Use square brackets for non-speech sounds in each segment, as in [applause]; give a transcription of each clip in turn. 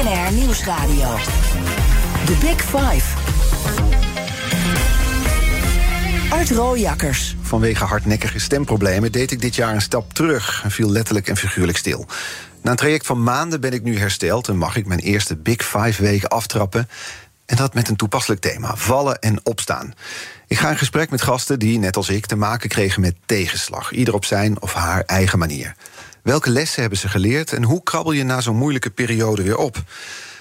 BNR Nieuwsradio. The Big Five. Art Rooijakkers. Vanwege hardnekkige stemproblemen deed ik dit jaar een stap terug en viel letterlijk en figuurlijk stil. Na een traject van maanden ben ik nu hersteld en mag ik mijn eerste Big Five weken aftrappen. En dat met een toepasselijk thema: vallen en opstaan. Ik ga in gesprek met gasten die, net als ik, te maken kregen met tegenslag. Ieder op zijn of haar eigen manier. Welke lessen hebben ze geleerd en hoe krabbel je na zo'n moeilijke periode weer op?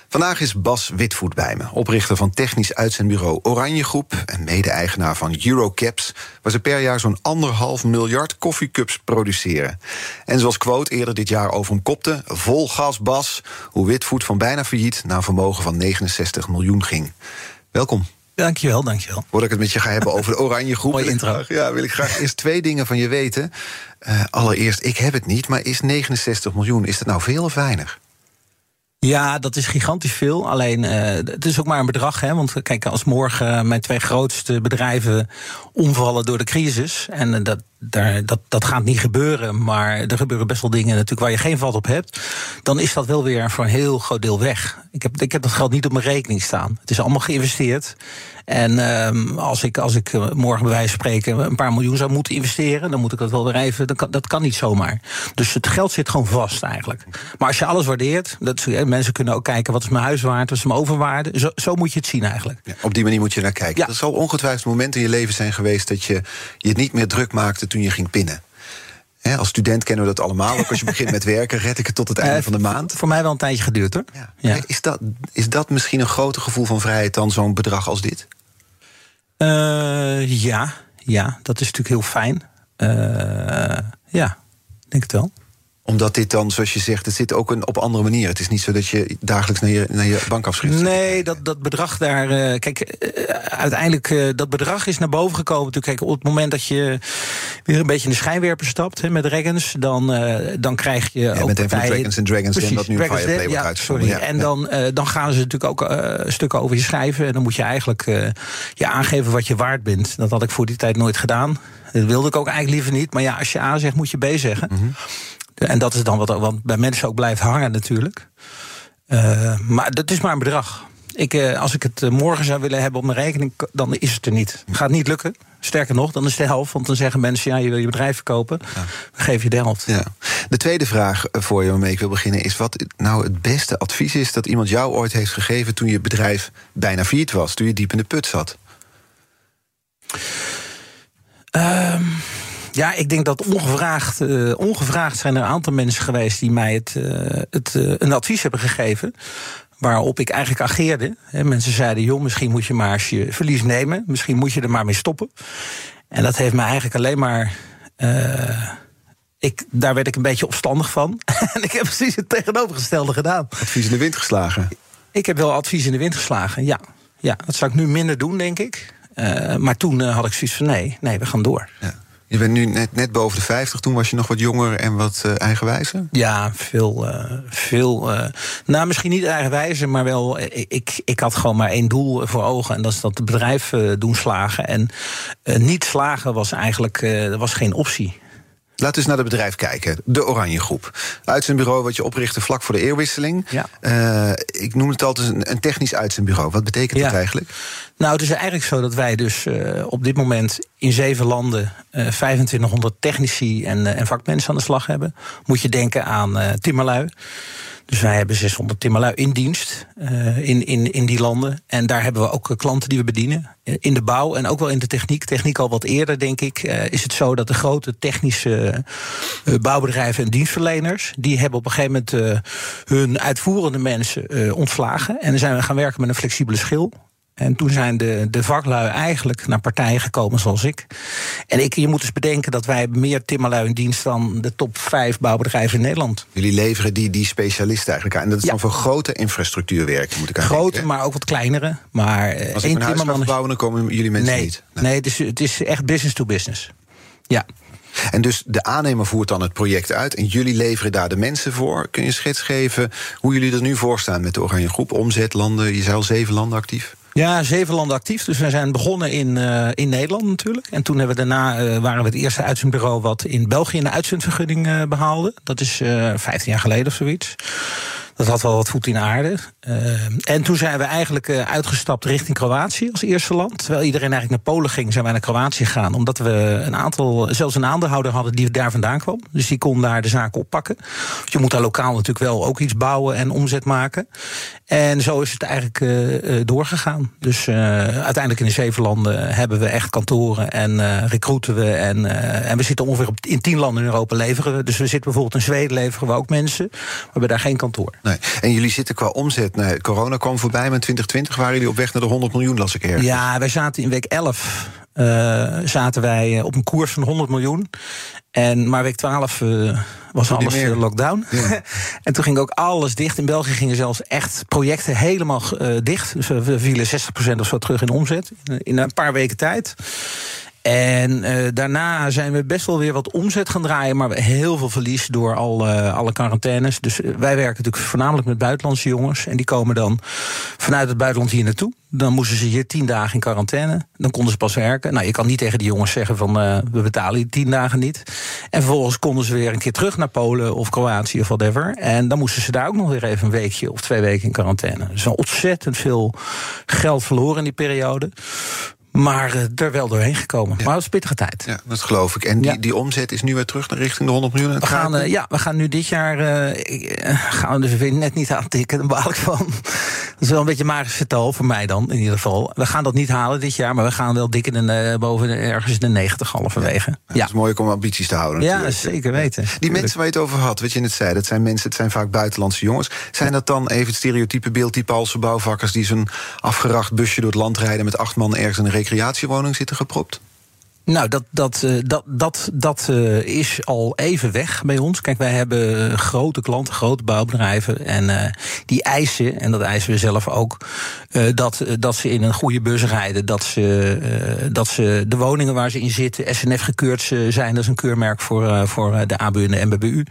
Vandaag is Bas Witvoet bij me, oprichter van technisch uitzendbureau Oranje Groep en mede-eigenaar van Eurocaps, waar ze per jaar zo'n anderhalf miljard koffiecups produceren. En zoals quote eerder dit jaar over hem kopte, vol gas Bas, hoe Witvoet van bijna failliet naar een vermogen van 69 miljoen ging. Welkom. Dankjewel, dankjewel. Voordat ik het met je ga hebben over de Oranje Groep... Ik intro. graag- ja, wil ik graag eerst twee dingen van je weten. Eh, allereerst, ik heb het niet, maar is 69 miljoen... is dat nou veel of weinig? Ja, dat is gigantisch veel. Alleen, eh, het is ook maar een bedrag. Hè? Want kijk, als morgen mijn twee grootste bedrijven omvallen door de crisis. En eh, dat, daar, dat, dat gaat niet gebeuren. Maar er gebeuren best wel dingen natuurlijk waar je geen vat op hebt. Dan is dat wel weer voor een heel groot deel weg. Ik heb, ik heb dat geld niet op mijn rekening staan. Het is allemaal geïnvesteerd. En ehm, als ik, als ik eh, morgen bij wijze van spreken een paar miljoen zou moeten investeren, dan moet ik dat wel weer even. Dat kan, dat kan niet zomaar. Dus het geld zit gewoon vast eigenlijk. Maar als je alles waardeert, dat, eh, mensen kunnen ook kijken wat is mijn huis waard, wat is mijn overwaarde. Zo, zo moet je het zien eigenlijk. Ja, op die manier moet je naar kijken. Ja. Er zal ongetwijfeld momenten in je leven zijn geweest... dat je je het niet meer druk maakte toen je ging pinnen. Als student kennen we dat allemaal. Ook als je begint met werken, red ik het tot het einde Eh, van de maand. Voor mij wel een tijdje geduurd hoor. Ja. Ja. Is, dat, is dat misschien een groter gevoel van vrijheid... dan zo'n bedrag als dit? Eh, ja, ja, dat is natuurlijk heel fijn. Eh, ja, denk het wel. Omdat dit dan, zoals je zegt, het zit ook een, op andere manier. Het is niet zo dat je dagelijks naar je, naar je bankafschrift. Nee, dat, dat bedrag daar. eh, kijk, eh, uiteindelijk, eh, dat bedrag is naar boven gekomen. Natuurlijk, kijk, op het moment dat je weer een beetje in de schijnwerper stapt hè, met Dragons, dan, dan krijg je. Ja, ook met Dragons en Dragons Precies, dat nu Dragons Fireplay wordt ja, en dan, dan gaan ze natuurlijk ook stukken over je schrijven. En dan moet je eigenlijk je aangeven wat je waard bent. Dat had ik voor die tijd nooit gedaan. Dat wilde ik ook eigenlijk liever niet. Maar ja, als je A zegt, moet je B zeggen. Mhm. En dat is dan wat, wat bij mensen ook blijft hangen natuurlijk. Eh, maar dat is maar een bedrag. Ik, eh, als ik het eh, morgen zou willen hebben op mijn rekening, dan is het er niet. Gaat niet lukken. Sterker nog, dan is het de helft. Want dan zeggen mensen, ja, je wil je bedrijf verkopen. Dan geef je de helft. Ja. De tweede vraag voor je waarmee ik wil beginnen is wat nou het beste advies is dat iemand jou ooit heeft gegeven toen je bedrijf bijna failliet was, toen je diep in de put zat. Ehm, ja, ik denk dat ongevraagd, eh, ongevraagd zijn er een aantal mensen geweest die mij het, eh, het, eh, een advies hebben gegeven. Waarop ik eigenlijk ageerde. Mensen zeiden: joh, misschien moet je maar je verlies nemen. Misschien moet je er maar mee stoppen. En dat heeft mij eigenlijk alleen maar. ik, daar werd ik een beetje opstandig van. [laughs] en ik heb precies het tegenovergestelde gedaan. Advies in de wind geslagen. Ik heb wel advies in de wind geslagen, ja. ja dat zou ik nu minder doen, denk ik. Maar toen had ik zoiets van: nee, nee, we gaan door. Ja. Je bent nu net, net boven de 50, toen was je nog wat jonger en wat eh, eigenwijzer. Ja, veel. eh, veel eh, nou, misschien niet eigenwijze, maar wel. Ik, ik had gewoon maar één doel voor ogen. En dat is dat het bedrijf doen slagen. En niet slagen was eigenlijk was geen optie. Laten we eens naar het bedrijf kijken. De Oranje Groep. Uitzendbureau wat je oprichtte vlak voor de eeuwwisseling. Ja. Eh, ik noem het altijd een, een technisch uitzendbureau. Wat betekent dat eigenlijk? Nou, het is eigenlijk zo dat wij dus eh, op dit moment in zeven landen eh 2500 technici en, eh, en vakmensen aan de slag hebben. Moet je denken aan eh timmerlui. Dus wij hebben 600 timmerlui in dienst eh, in, in, in die landen. En daar hebben we ook eh, klanten die we bedienen. Eh, In de bouw en ook wel in de techniek. Techniek al wat eerder, denk ik. is het zo dat de grote technische bouwbedrijven en dienstverleners. die hebben op een gegeven moment hun uitvoerende mensen ontslagen. En dan zijn we gaan werken met een flexibele schil. En toen zijn de, de vaklui eigenlijk naar partijen gekomen zoals ik. En ik, je moet dus bedenken dat wij meer timmerlui in dienst dan de top vijf bouwbedrijven in Nederland. Jullie leveren die, die specialisten eigenlijk aan. En dat is dan voor grote infrastructuurwerk, moet ik aan Grote, denken, maar ook wat kleinere. Maar eh, Als ik één ga timmerman is... verbouwen, dan komen jullie mensen Nee, niet. nee. het, is, het is echt business to business. Ja. En dus de aannemer voert dan het project uit en jullie leveren daar de mensen voor. Kun je een schets geven hoe jullie er nu voor staan met de Oranje Groep? Omzet, landen, je zei al zeven landen actief. Ja, zeven landen actief. Dus we zijn begonnen in, eh, in Nederland natuurlijk. En toen hebben we daarna eh, waren we het eerste uitzendbureau wat in België een uitzendvergunning eh, behaalde. Dat is eh 15 jaar geleden of zoiets. Dat had wel wat voet in aarde. Eh, en toen zijn we eigenlijk eh, uitgestapt richting Kroatië als eerste land. Terwijl iedereen eigenlijk naar Polen ging, zijn wij naar Kroatië gegaan. Omdat we een aantal, zelfs een aandeelhouder hadden die daar vandaan kwam. Dus die kon daar de zaken oppakken. Dus je moet daar lokaal natuurlijk wel ook iets bouwen en omzet maken. En zo is het eigenlijk eh, doorgegaan. Dus uiteindelijk in de zeven landen hebben we echt kantoren en eh recruiten we. En, en we zitten ongeveer op, in tien landen in Europa leveren we. Dus we zitten bijvoorbeeld in Zweden leveren we ook mensen. Maar we hebben daar geen kantoor. Nee. En jullie zitten qua omzet, nou, corona kwam voorbij, maar in 2020 waren jullie op weg naar de 100 miljoen, las ik ergens. Ja, wij zaten in week 11 eh, zaten wij eh, op een koers van 100 miljoen. En, maar week 12 eh, was alles meer. lockdown. Ja. [laughs] en toen ging ook alles dicht. In België gingen zelfs echt projecten helemaal dicht. Dus we, we vielen 60% of zo terug in omzet. In, in een paar weken tijd. En eh, daarna zijn we best wel weer wat omzet gaan draaien, maar heel veel verlies door al, eh, alle quarantaines. Dus eh, wij werken natuurlijk voornamelijk met buitenlandse jongens. En die komen dan vanuit het buitenland hier naartoe. Dan moesten ze hier tien dagen in quarantaine. Dan konden ze pas werken. Nou, je kan niet tegen die jongens zeggen van we betalen je tien dagen niet. En vervolgens konden ze weer een keer terug naar Polen of Kroatië of whatever. En dan moesten ze daar ook nog weer even een weekje of twee weken in quarantaine. Dus ontzettend veel geld verloren in die periode. Maar eh, er wel doorheen gekomen. Maar het was een pittige tijd. Ja, dat geloof ik. En die, die omzet is nu weer terug naar richting de 100 miljoen. We gaan, eh, ja, we gaan nu dit jaar eh, gaan we de net niet aantikken. Daar baal ik van. Dat is wel een beetje een magisch getal voor mij dan, in ieder geval. We gaan dat niet halen dit jaar, maar we gaan wel dik in de, eh, boven de- ergens in de 90 halverwege. Het Ja, is mooi om ambities te houden. ja, natuurlijk. zeker weten. Die mensen waar je het over had, wat je net zei, dat zijn mensen, het zijn vaak buitenlandse jongens. Zijn dat dan even het stereotype beeld, die Poolse bouwvakkers die zo'n afgeracht busje door het land rijden met acht man ergens in een recreatiewoning zitten gepropt? Nou, dat, dat, eh, dat, dat, dat eh, is al even weg bij ons. Kijk, wij hebben grote klanten, grote bouwbedrijven. En eh, die eisen, en dat eisen we zelf ook, eh, dat, eh, dat ze in een goede bus rijden. Dat ze, eh, dat ze de woningen waar ze in zitten, SNF gekeurd zijn. Dat is een keurmerk voor, eh, voor eh, de ABU en de MBBU.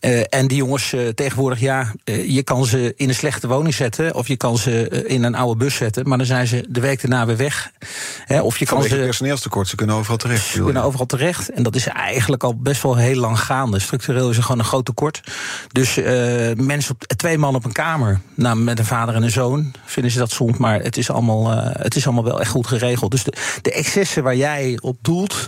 Eh, en die jongens eh, tegenwoordig, ja, eh, je kan ze in een slechte woning zetten. Of je kan ze eh, in een oude bus zetten. Maar dan zijn ze de week daarna weer weg. Hè, of je kan ze. personeelstekort, ze kunnen overal terecht. Ze kunnen overal terecht. En dat is eigenlijk al best wel heel lang gaande. Structureel is er gewoon een groot tekort. Dus eh, mensen op twee man op een kamer. Nou, met een vader en een zoon vinden ze dat soms. Maar het is allemaal, eh, het is allemaal wel echt goed geregeld. Dus de, de excessen waar jij op doelt,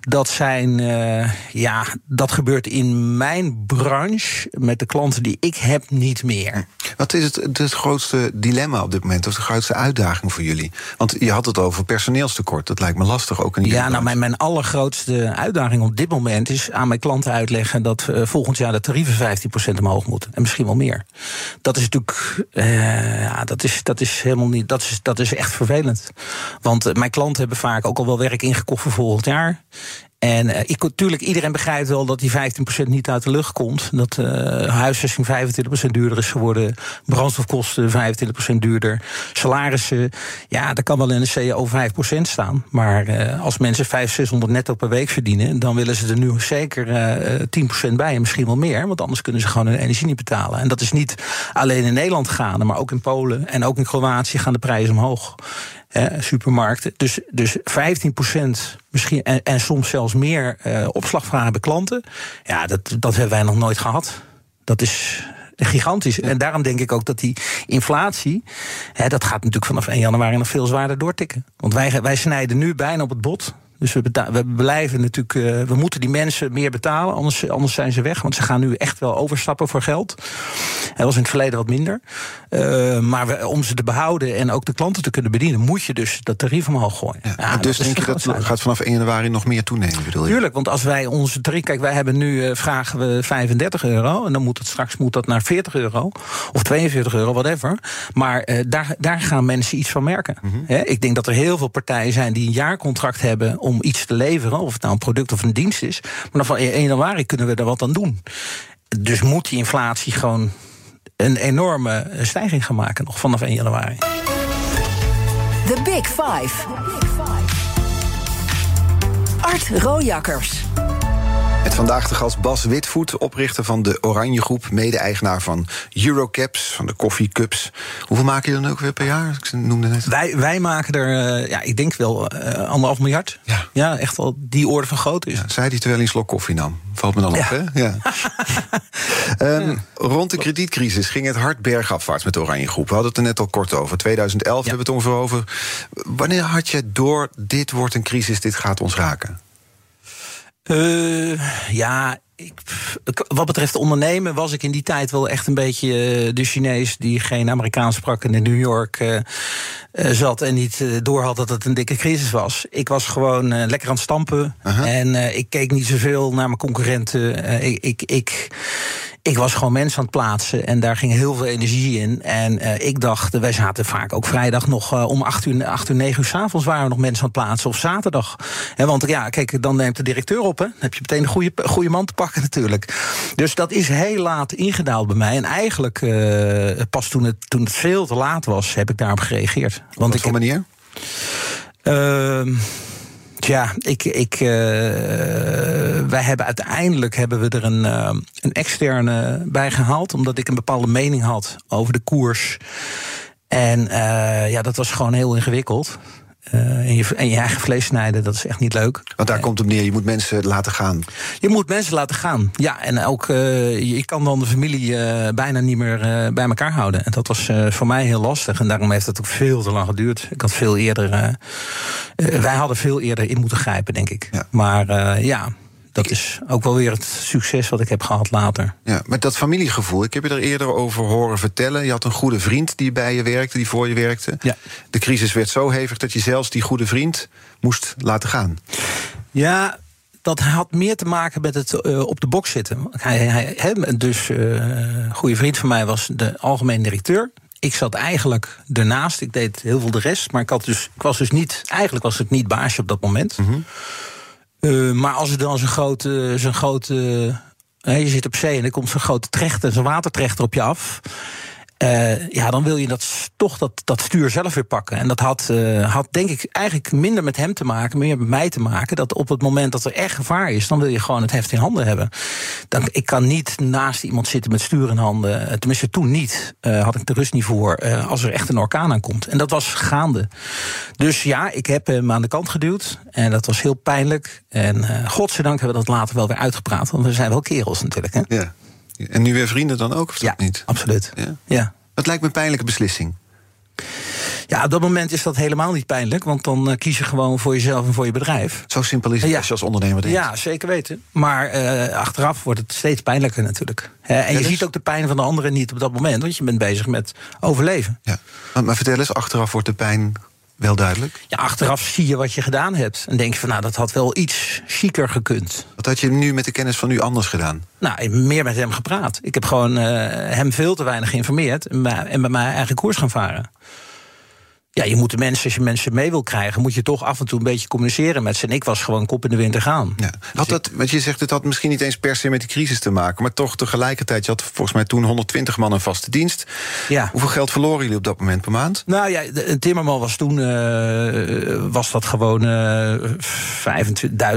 dat zijn. eh, ja, dat gebeurt in mijn branche. Met de klanten die ik heb, niet meer. Wat is het, het, het grootste dilemma op dit moment, of de grootste uitdaging voor jullie? Want je had het over personeelstekort, dat lijkt me lastig ook in die Ja, nou, mijn, mijn allergrootste uitdaging op dit moment is aan mijn klanten uitleggen dat eh, volgend jaar de tarieven 15% omhoog moeten. En misschien wel meer. Dat is natuurlijk, eh, ja, dat is, dat is helemaal niet, dat is, dat is echt vervelend. Want eh, mijn klanten hebben vaak ook al wel werk ingekocht voor volgend jaar. En uh, ik, natuurlijk, iedereen begrijpt wel dat die 15% niet uit de lucht komt. Dat uh, huisvesting 25% duurder is geworden. Brandstofkosten 25% duurder. Salarissen, ja, daar kan wel in een CAO 5% staan. Maar uh, als mensen 500, 600 netto per week verdienen... dan willen ze er nu zeker uh, 10% bij en misschien wel meer. Want anders kunnen ze gewoon hun energie niet betalen. En dat is niet alleen in Nederland gaande, maar ook in Polen en ook in Kroatië gaan de prijzen omhoog. Eh, supermarkten. Dus, dus 15% misschien en, en soms zelfs meer uh, opslagvragen bij klanten. Ja, dat, dat hebben wij nog nooit gehad. Dat is gigantisch. En daarom denk ik ook dat die inflatie, hè, dat gaat natuurlijk vanaf 1 januari nog veel zwaarder doortikken. Want wij, wij snijden nu bijna op het bot. Dus we, we blijven natuurlijk, uh, we moeten die mensen meer betalen, anders, anders zijn ze weg. Want ze gaan nu echt wel overstappen voor geld. Dat was in het verleden wat minder. Uh, maar we, om ze te behouden en ook de klanten te kunnen bedienen, moet je dus dat tarief omhoog gooien. Ja, ja, dus denk je dat gaat vanaf 1 januari nog meer toenemen? Bedoel je? Tuurlijk, want als wij onze tarief, kijk, wij hebben nu uh, vragen we 35 euro en dan moet het straks moet dat naar 40 euro of 42 euro, whatever. Maar daar, daar gaan mensen iets van merken. Mm -hmm. ik denk dat er heel veel partijen zijn die een jaarcontract hebben om iets te leveren, of het nou een product of een dienst is. Maar dan van 1 januari kunnen we er wat aan doen. Dus moet die inflatie gewoon een enorme stijging gaan maken, nog vanaf 1 januari. The Big Five. Art Rojakkers. Met vandaag de gast Bas Witvoet, oprichter van de Oranje Groep, mede-eigenaar van Eurocaps, van de Coffee Cups. Hoeveel maak je dan ook weer per jaar? Ik noemde net. Wij, wij maken er, uh, ja, ik denk wel uh, anderhalf miljard. Ja. ja, echt wel die orde van grootte is. Ja, zei hij terwijl hij een slok koffie nam. Valt me dan ja. op, hè? Ja. um, [laughs] ja. Rond de kredietcrisis ging het hard bergafwaarts met de Oranje Groep. We hadden het er net al kort over. 2011 hebben we het ongeveer over. Wanneer had je door, dit wordt een crisis, dit gaat ons raken? Uh, ja, ik, wat betreft ondernemen was ik in die tijd wel echt een beetje de Chinees die geen Amerikaans sprak en in New York uh, uh, zat en niet door had dat het een dikke crisis was. Ik was gewoon lekker aan het stampen -huh. en ik keek niet zoveel naar mijn concurrenten. ik, ik, ik ik was gewoon mensen aan het plaatsen en daar ging heel veel energie in. En uh, ik dacht, wij zaten vaak ook vrijdag nog uh, om 8 uur, 8 uur, 9 uur s'avonds waren we nog mensen aan het plaatsen. Of zaterdag. He, want ja, kijk, dan neemt de directeur op. Hè. Dan heb je meteen een goede, goede man te pakken natuurlijk. Dus dat is heel laat ingedaald bij mij. En eigenlijk uh, pas toen het, toen het veel te laat was, heb ik daarop gereageerd. Op wat voor manier? Tja, ik, ik, uh, wij hebben uiteindelijk hebben we er een, uh, een externe bij gehaald, omdat ik een bepaalde mening had over de koers. En uh, ja, dat was gewoon heel ingewikkeld. Uh, en, je, en je eigen vlees snijden, dat is echt niet leuk. Want daar komt het neer, je moet mensen laten gaan. Je moet mensen laten gaan, ja. En ook, uh, je kan dan de familie bijna niet meer bij elkaar houden. En dat was voor mij heel lastig. En daarom heeft het ook veel te lang geduurd. Ik had veel eerder... wij hadden veel eerder in moeten grijpen, denk ik. Ja. Maar ja, dat is ook wel weer het succes wat ik heb gehad later. Ja, met dat familiegevoel. Ik heb je er eerder over horen vertellen. Je had een goede vriend die bij je werkte, die voor je werkte. Ja. De crisis werd zo hevig dat je zelfs die goede vriend moest laten gaan. Ja, dat had meer te maken met het uh, op de box zitten. Hij, hij, hij dus uh, een goede vriend van mij was de algemeen directeur. Ik zat eigenlijk ernaast. Ik deed heel veel de rest. Maar ik, had dus, ik was dus niet. Eigenlijk was ik niet baasje op dat moment. Mm -hmm. Uh, maar als er dan zo'n grote. Zo'n grote je zit op zee en er komt zo'n grote trechter, zo'n watertrechter op je af. Uh, ja, dan wil je dat, toch dat, dat stuur zelf weer pakken. En dat had, uh, had denk ik eigenlijk minder met hem te maken, meer met mij te maken. Dat op het moment dat er echt gevaar is, dan wil je gewoon het heft in handen hebben. Dan, ik kan niet naast iemand zitten met stuur in handen. Tenminste, toen niet. Had ik de rust niet voor. als er echt een orkaan aankomt. En dat was gaande. Dus ja, ik heb hem aan de kant geduwd. En dat was heel pijnlijk. En godzijdank hebben we dat later wel weer uitgepraat. Want we zijn wel kerels natuurlijk. Hè? Ja. En nu weer vrienden dan ook, of ja, dat niet? absoluut. Ja? ja. Het lijkt me een pijnlijke beslissing. Ja, op dat moment is dat helemaal niet pijnlijk. Want dan uh, kies je gewoon voor jezelf en voor je bedrijf. Zo simpel is het ja. als je als ondernemer denkt. Ja, zeker weten. Maar uh, achteraf wordt het steeds pijnlijker natuurlijk. He, en ja, je dus? ziet ook de pijn van de anderen niet op dat moment. Want je bent bezig met overleven. Ja. Maar, maar vertel eens, achteraf wordt de pijn wel duidelijk? Ja, achteraf zie je wat je gedaan hebt. En denk je van, nou, dat had wel iets chiquer gekund. Wat had je nu met de kennis van nu anders gedaan? Nou, meer met hem gepraat. Ik heb gewoon uh, hem veel te weinig geïnformeerd... en bij, en bij mij eigen koers gaan varen. Ja, je moet de mensen, als je mensen mee wil krijgen, moet je toch af en toe een beetje communiceren met ze. En ik was gewoon kop in de winter gaan. Ja. Had dat, want je zegt, het had misschien niet eens per se met die crisis te maken, maar toch tegelijkertijd, je had volgens mij toen 120 man een vaste dienst. Ja. Hoeveel geld verloren jullie op dat moment per maand? Nou ja, een timmerman was toen, uh, was dat gewoon uh,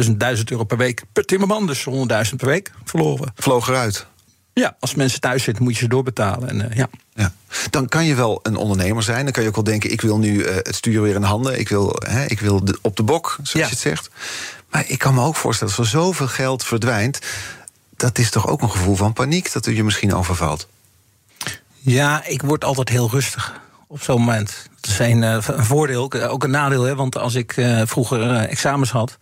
25.000 1000 euro per week per timmerman, dus 100.000 per week verloren. Vloog eruit. Ja, als mensen thuis zitten, moet je ze doorbetalen. En, uh, ja. Ja. Dan kan je wel een ondernemer zijn. Dan kan je ook wel denken: ik wil nu uh, het stuur weer in handen. Ik wil, hè, ik wil de, op de bok, zoals ja. je het zegt. Maar ik kan me ook voorstellen dat als er zoveel geld verdwijnt. dat is toch ook een gevoel van paniek dat u je misschien overvalt? Ja, ik word altijd heel rustig op zo'n moment. Dat is een, een voordeel, ook een nadeel. Hè, want als ik vroeger examens had,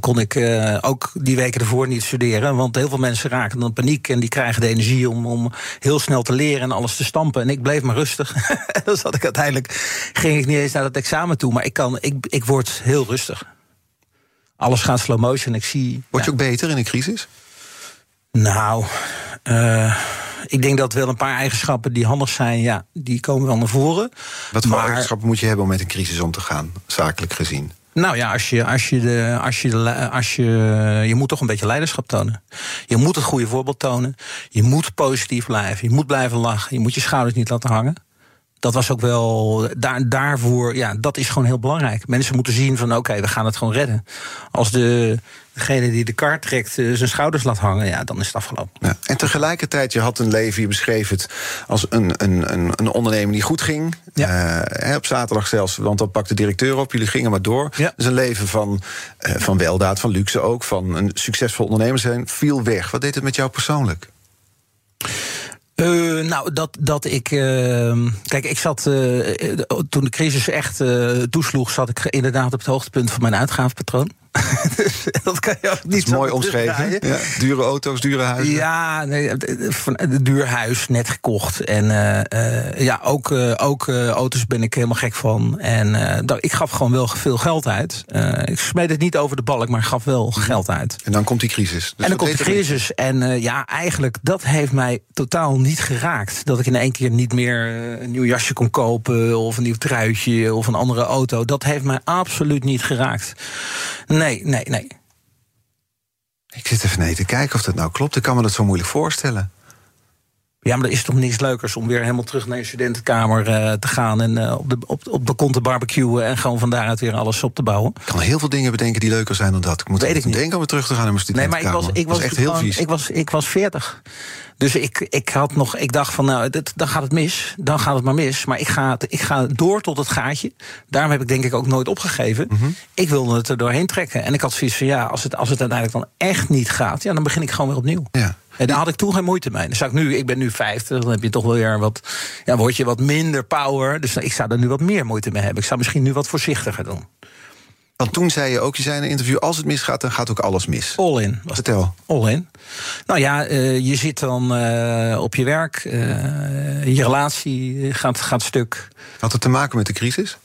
dan kon ik uh, ook die weken ervoor niet studeren. Want heel veel mensen raken dan paniek en die krijgen de energie om, om heel snel te leren en alles te stampen. En ik bleef maar rustig. [laughs] dan zat ik uiteindelijk, ging ik niet eens naar dat examen toe. Maar ik, kan, ik, ik word heel rustig. Alles gaat slow motion. Ik zie. Word je ook beter in een crisis? Nou, uh, ik denk dat wel een paar eigenschappen die handig zijn, ja, die komen wel naar voren. Wat voor eigenschappen moet je hebben om met een crisis om te gaan, zakelijk gezien? Nou ja, als je, als je, de, als je, de, als je, je moet toch een beetje leiderschap tonen. Je moet het goede voorbeeld tonen. Je moet positief blijven. Je moet blijven lachen. Je moet je schouders niet laten hangen. Dat was ook wel daar, daarvoor, ja, dat is gewoon heel belangrijk. Mensen moeten zien van oké, we gaan het gewoon redden. Als de, degene die de kar trekt uh, zijn schouders laat hangen, ja, dan is het afgelopen. Ja. En tegelijkertijd, je had een leven, je beschreef het als een, een, een, een onderneming die goed ging. Ja. Uh, op zaterdag zelfs, want dan pakte de directeur op, jullie gingen maar door. Ja. Dus een leven van, uh, van weldaad, van luxe ook, van een succesvol ondernemer zijn, viel weg. Wat deed het met jou persoonlijk? Uh, nou, dat, dat ik. Uh, kijk, ik zat. Uh, toen de crisis echt toesloeg, zat ik inderdaad op het hoogtepunt van mijn uitgavenpatroon. Dus [laughs] dat kan je ook niet mooi omschreven. Ja, dure auto's, dure huizen. Ja, nee, een duur huis, net gekocht. En uh, ja, ook, uh, ook auto's ben ik helemaal gek van. En ik gaf gewoon wel veel geld uit. ik smeed het niet over de balk, maar gaf wel mhm. geld uit. En dan komt die crisis. Dus en dan komt de crisis. En ja, eigenlijk, dat heeft mij totaal niet geraakt. Dat ik in één keer niet meer een nieuw jasje kon kopen... of een nieuw truitje of een andere auto. Dat heeft mij absoluut niet geraakt. Nee, Nee, nee, nee. Ik zit even nee te kijken of dat nou klopt. Ik kan me dat zo moeilijk voorstellen. Ja, maar er is toch niks leukers om weer helemaal terug naar je studentenkamer uh, te gaan en uh, op, de, op, op de kont te barbecuen en gewoon van daaruit weer alles op te bouwen. Ik kan heel veel dingen bedenken die leuker zijn dan dat. Ik moet Weet ik niet. denken om weer terug te gaan naar mijn studentenkamer. Nee, maar ik was, ik was, echt heel vies. Ik was, ik was 40. Dus ik, ik had nog, ik dacht van nou, dit, dan gaat het mis. Dan gaat het maar mis. Maar ik ga, ik ga door tot het gaatje. Daarom heb ik denk ik ook nooit opgegeven. Mm -hmm. Ik wilde het er doorheen trekken. En ik had zoiets van ja, als het, als het uiteindelijk dan echt niet gaat, ja, dan begin ik gewoon weer opnieuw. Ja. En daar had ik toen geen moeite mee. Dan zou ik nu, ik ben nu 50, dan heb je toch wel weer wat, ja, word je wat minder power. Dus ik zou er nu wat meer moeite mee hebben. Ik zou misschien nu wat voorzichtiger doen. Want toen zei je ook, je zei in een interview... als het misgaat, dan gaat ook alles mis. All in. Vertel. All in. Nou ja, uh, je zit dan uh, op je werk. Uh, je relatie gaat, gaat stuk. Had het te maken met de crisis?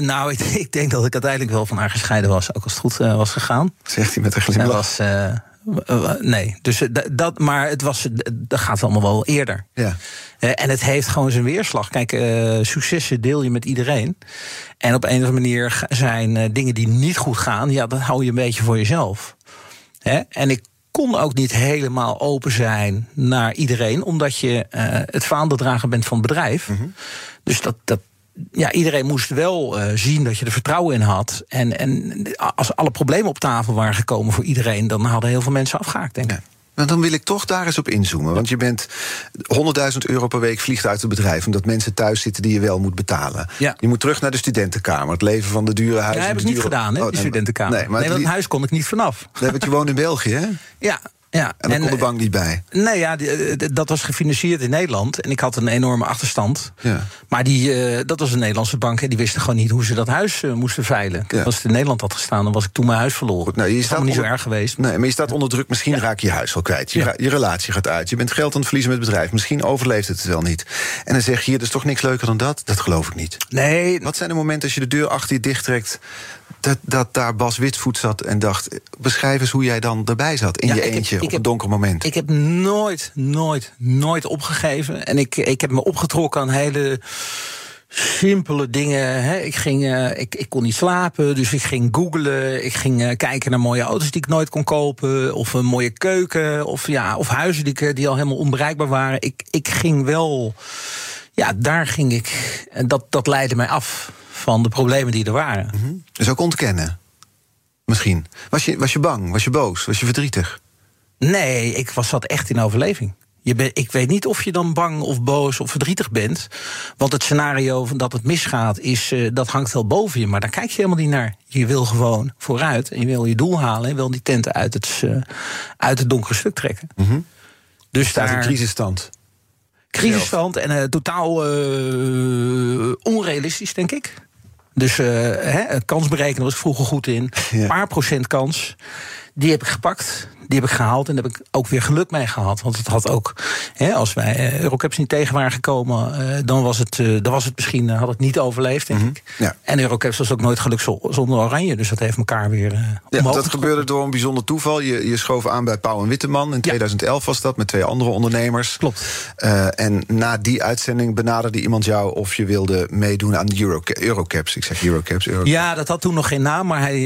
Nou, [laughs] ik, ik, denk dat ik uiteindelijk wel van haar gescheiden was. Ook als het goed was gegaan. Zegt hij met een glimlach. was, nee, dus dat, maar het was, dat gaat allemaal wel eerder. Ja. en het heeft gewoon zijn weerslag. Kijk, successen deel je met iedereen. En op een of andere manier zijn dingen die niet goed gaan, ja, dat hou je een beetje voor jezelf. En ik kon ook niet helemaal open zijn naar iedereen, omdat je uh, het vaandeldrager bent van het bedrijf. Mm -hmm. Dus dat, dat, ja, iedereen moest wel uh, zien dat je er vertrouwen in had. En, en als alle problemen op tafel waren gekomen voor iedereen, dan hadden heel veel mensen afgehaakt, denk ik. Ja. Nou, dan wil ik toch daar eens op inzoomen. Want je bent 100.000 euro per week vliegt uit het bedrijf... omdat mensen thuis zitten die je wel moet betalen. Ja. Je moet terug naar de studentenkamer. Het leven van de dure huizen. Ja, heb ik niet gedaan, hè, oh, die studentenkamer. Nee, maar nee, want huis kon ik niet vanaf. Nee, want je woont in België, hè? [laughs] Ja, ja, en daar kon de bank niet bij? Nee, ja, eh, dat was gefinancierd in Nederland. En ik had een enorme achterstand. Ja. Maar die, uh, dat was een Nederlandse bank. En die wisten gewoon niet hoe ze dat huis uh, moesten veilen. Ja. Als het in Nederland had gestaan, dan was ik toen mijn huis verloren. Goed, nou, je staat niet zo erg geweest. Nee, maar je staat onder druk. Misschien raak je je huis wel kwijt. Je, je, relatie gaat uit. Je bent geld aan het verliezen met het bedrijf. Misschien overleeft het wel niet. En dan zeg je, hier, er is toch niks leuker dan dat? Dat geloof ik niet. Nee. Wat zijn de momenten als je de deur achter je dichttrekt dat, dat daar Bas Witvoet zat en dacht... beschrijf eens hoe jij dan erbij zat in je eentje op een donker moment. Ik heb nooit, nooit, nooit opgegeven. En ik, ik heb me opgetrokken aan hele simpele dingen. Hè. Ik, ging, uh, ik, ik kon niet slapen, dus ik ging googlen. Ik ging uh, kijken naar mooie auto's die ik nooit kon kopen. Of een mooie keuken. Of, ja, of huizen die, eh, die al helemaal onbereikbaar waren. Ik, ik ging wel... Ja, daar ging ik. En dat, dat leidde mij af van de problemen die er waren. Mm -hmm. Dus ook ontkennen? Misschien. Was je, was je bang? Was je boos? Was je verdrietig? Nee, ik was, zat echt in overleving. Je ben, ik weet niet of je dan bang of boos of verdrietig bent. Want het scenario van dat het misgaat, is, uh, dat hangt wel boven je. Maar daar kijk je helemaal niet naar. Je wil gewoon vooruit en je wil je doel halen. En je wil die tenten uit het, uh, uit het donkere stuk trekken. Mm -hmm. Dus daar. een crisisstand. Crisisverhand en uh, totaal onrealistisch, denk ik. Dus uh, hè, kans berekenen was ik vroeger goed in. Een ja. paar procent kans. Die heb ik gepakt. Die heb ik gehaald en daar heb ik ook weer geluk mee gehad. Want het had ook, hè, als wij uh, Eurocaps niet tegen waren gekomen, uh, dan, was het, uh, dan was het misschien, had het niet overleefd, denk mm -hmm. ik. Ja. En Eurocaps was ook nooit geluk zonder Oranje. Dus dat heeft elkaar weer. ja, dat gebeurde door een bijzonder toeval. Je, je schoof aan bij Pauw en Witteman. In 2011 was dat, met twee andere ondernemers. Klopt. en na die uitzending benaderde iemand jou of je wilde meedoen aan de Euro, Eurocaps. Ik zeg Eurocaps, Eurocaps. Ja, dat had toen nog geen naam. Maar hij,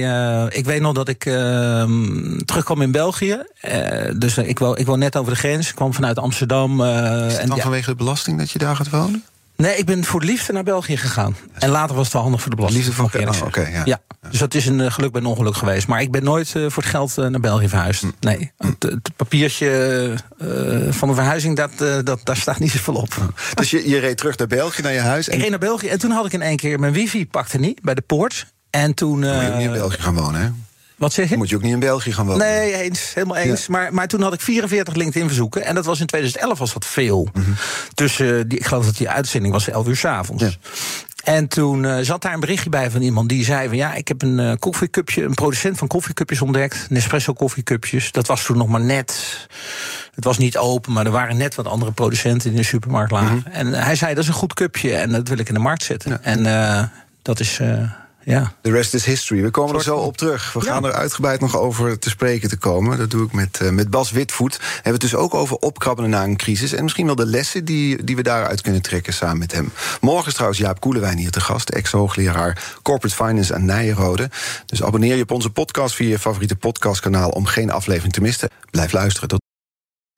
ik weet nog dat ik ehm, terugkwam in België. Uh, dus ik woon, ik woon net over de grens. Ik kwam vanuit Amsterdam. Uh, Is het dan en, vanwege de belasting dat je daar gaat wonen? Nee, ik ben voor de liefde naar België gegaan. En later was het wel handig voor de belasting. Liefde voor oh, oké, okay, ja. ja. Dus dat is een uh, geluk bij een ongeluk geweest. Maar ik ben nooit uh, voor het geld uh, naar België verhuisd. Mm. Nee, mm. het, het, papiertje van de verhuizing, dat, dat, daar staat niet zoveel op. Dus je, je reed terug naar België, naar je huis? En... Ik reed naar België en toen had ik in één keer... mijn wifi pakte niet bij de poort. En toen... Uh, je in België gaan wonen, hè? Wat zeg je? Moet je ook niet in België gaan wonen? Nee, eens, helemaal eens. Ja. Maar, maar toen had ik 44 LinkedIn-verzoeken. En dat was in 2011 was dat veel. Mm -hmm. Dus uh, die, ik geloof dat die uitzending was 11 uur s'avonds. Ja. En toen uh, zat daar een berichtje bij van iemand die zei van ja, ik heb een uh, koffiecupje, een producent van koffiecupjes ontdekt, Nespresso koffiecupjes. Dat was toen nog maar net. Het was niet open, maar er waren net wat andere producenten in de supermarkt lagen. Mm -hmm. En hij zei dat is een goed cupje en dat wil ik in de markt zetten. Ja. En uh, dat is. Ja. The rest is history. We komen er zo op terug. We gaan er uitgebreid nog over te spreken te komen. Dat doe ik met, uh, met Bas Witvoet. We hebben het dus ook over opkrabbelen na een crisis. En misschien wel de lessen die, die we daaruit kunnen trekken samen met hem. Morgen is trouwens Jaap Koelewijn hier te gast. Ex-hoogleraar Corporate Finance aan Nijenrode. Dus abonneer je op onze podcast via je favoriete podcastkanaal... om geen aflevering te missen. Blijf luisteren. Tot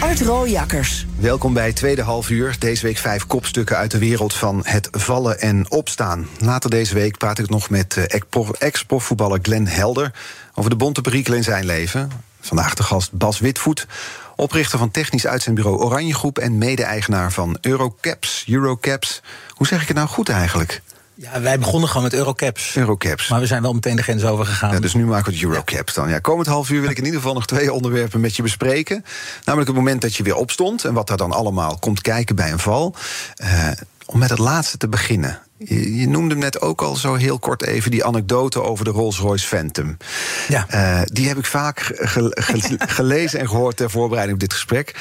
Art Rooijakkers. Welkom bij Tweede Half Uur. Deze week vijf kopstukken uit de wereld van het vallen en opstaan. Later deze week praat ik nog met eh, ex-profvoetballer Glenn Helder... over de bonte perikelen in zijn leven. Vandaag de gast Bas Witvoet, oprichter van technisch uitzendbureau Oranje Groep... en mede-eigenaar van Eurocaps. Eurocaps, hoe zeg ik het nou goed eigenlijk? Ja, wij begonnen gewoon met Eurocaps. Eurocaps. Maar we zijn wel meteen de grens over gegaan. Ja, dus nu maken we het Eurocaps dan. Ja, komend half uur wil ik in ieder geval nog twee onderwerpen met je bespreken. Namelijk het moment dat je weer opstond en wat daar dan allemaal komt kijken bij een val. Uh, om met het laatste te beginnen. Je, je, noemde net ook al zo heel kort even die anekdote over de Rolls-Royce Phantom. Ja. Uh, die heb ik vaak ge ge [laughs] gelezen en gehoord ter voorbereiding op dit gesprek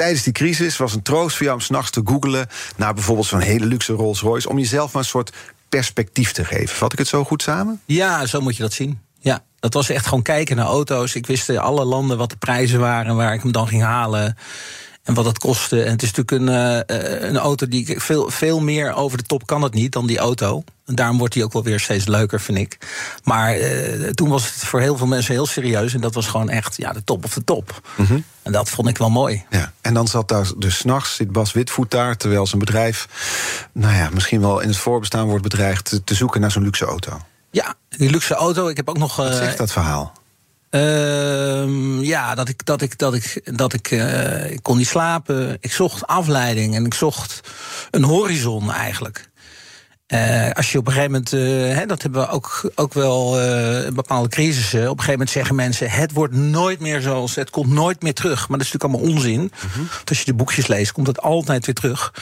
tijdens die crisis was een troost voor jou om s'nachts te googelen naar bijvoorbeeld zo'n hele luxe Rolls Royce. Om jezelf maar een soort perspectief te geven. Vat ik het zo goed samen? Ja, zo moet je dat zien. Ja, dat was echt gewoon kijken naar auto's. Ik wist in alle landen wat de prijzen waren, waar ik hem dan ging halen en wat het kostte. En het is natuurlijk een, uh, een auto die veel, veel meer over de top kan het niet dan die auto. En daarom wordt die ook wel weer steeds leuker, vind ik. Maar uh, toen was het voor heel veel mensen heel serieus. En dat was gewoon echt ja, de top of de top. Mm -hmm. En dat vond ik wel mooi. Ja, en dan zat daar dus s'nachts, zit Bas Witvoet daar... terwijl zijn bedrijf, nou ja, misschien wel in het voorbestaan wordt bedreigd... te, te zoeken naar zo'n luxe auto. Ja, die luxe auto. Ik heb ook nog. Wat zegt dat verhaal? Uh, ja, dat ik, dat ik, dat ik, dat ik, uh, ik kon niet slapen. Ik zocht afleiding en ik zocht een horizon eigenlijk. Uh, als je op een gegeven moment, uh, hè, dat hebben we ook, ook wel bepaalde crisissen. Op een gegeven moment zeggen mensen: het wordt nooit meer zoals, het komt nooit meer terug. Maar dat is natuurlijk allemaal onzin. -huh. Want als je de boekjes leest, komt het altijd weer terug.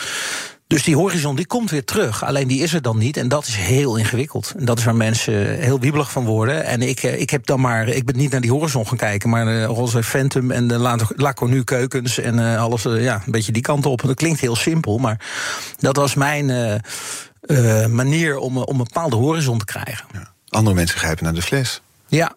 Dus die horizon die komt weer terug. Alleen die is er dan niet. En dat is heel ingewikkeld. En dat is waar mensen heel wiebelig van worden. En ik, eh, ik heb dan maar. Ik ben niet naar die horizon gaan kijken. Maar de Rolls Phantom en de Laconu keukens. En uh, alles. Ja, een beetje die kant op. Dat klinkt heel simpel. Maar dat was mijn uh, manier om, om een bepaalde horizon te krijgen. Ja. Andere mensen grijpen naar de fles. Ja,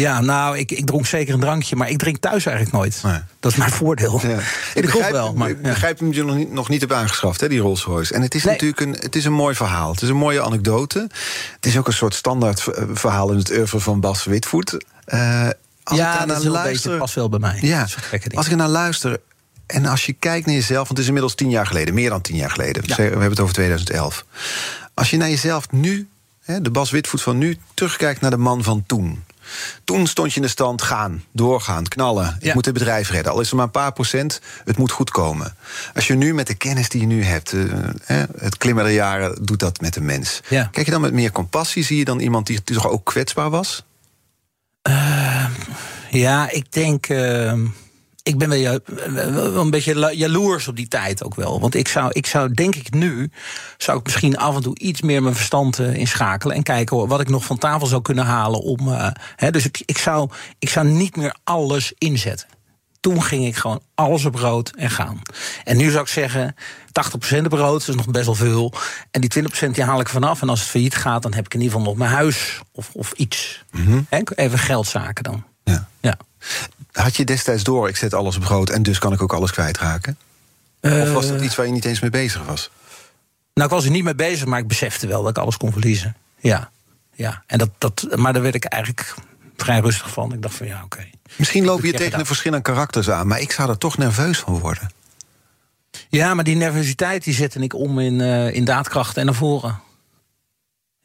ja, nou, ik, ik dronk zeker een drankje, maar ik drink thuis eigenlijk nooit. Nee. Dat is mijn voordeel. Ja. Ik, begrijp, wel, maar, ik begrijp hem je nog niet, nog niet heb aangeschaft, hè, die Rolls Royce. En het is natuurlijk een, het is een mooi verhaal. Het is een mooie anekdote. Het is ook een soort standaard verhaal in het oeuvre van Bas Witvoet. Uh, als ja, ik dat is luister, een beetje, past wel bij mij. Ja, als ik naar luister... En als je kijkt naar jezelf, want het is inmiddels tien jaar geleden, meer dan tien jaar geleden. Ja. We hebben het over 2011. Als je naar jezelf nu, de Bas Witvoet van nu, terugkijkt naar de man van toen. Toen stond je in de stand gaan, doorgaan, knallen. Ik moet het bedrijf redden. Al is er maar een paar procent, het moet goed komen. Als je nu met de kennis die je nu hebt, uh, het klimmen der jaren doet dat met een mens. Kijk je dan met meer compassie? Zie je dan iemand die toch ook kwetsbaar was? Uh, ja, ik denk. Uh ik ben wel, een beetje jaloers op die tijd ook wel. Want ik zou, ik zou denk ik nu, zou ik misschien af en toe iets meer mijn verstand uh, inschakelen. En kijken wat ik nog van tafel zou kunnen halen. Om, uh, hè, dus ik, ik, zou, ik zou niet meer alles inzetten. Toen ging ik gewoon alles op rood en gaan. En nu zou ik zeggen, 80% op rood, dat is nog best wel veel. En die 20% die haal ik vanaf. En als het failliet gaat, dan heb ik in ieder geval nog mijn huis of, of iets. Mm Even geldzaken dan. Ja. ja. Had je destijds door, ik zet alles op groot en dus kan ik ook alles kwijtraken? Uh, of was dat iets waar je niet eens mee bezig was? Nou, ik was er niet mee bezig, maar ik besefte wel dat ik alles kon verliezen. Ja, ja. En dat, dat, maar daar werd ik eigenlijk vrij rustig van. Ik dacht van ja, oké. Misschien loop je tegen een verschillende karakters aan, maar ik zou er toch nerveus van worden. Ja, maar die nervositeit die zette ik om in, uh, in daadkracht en naar voren.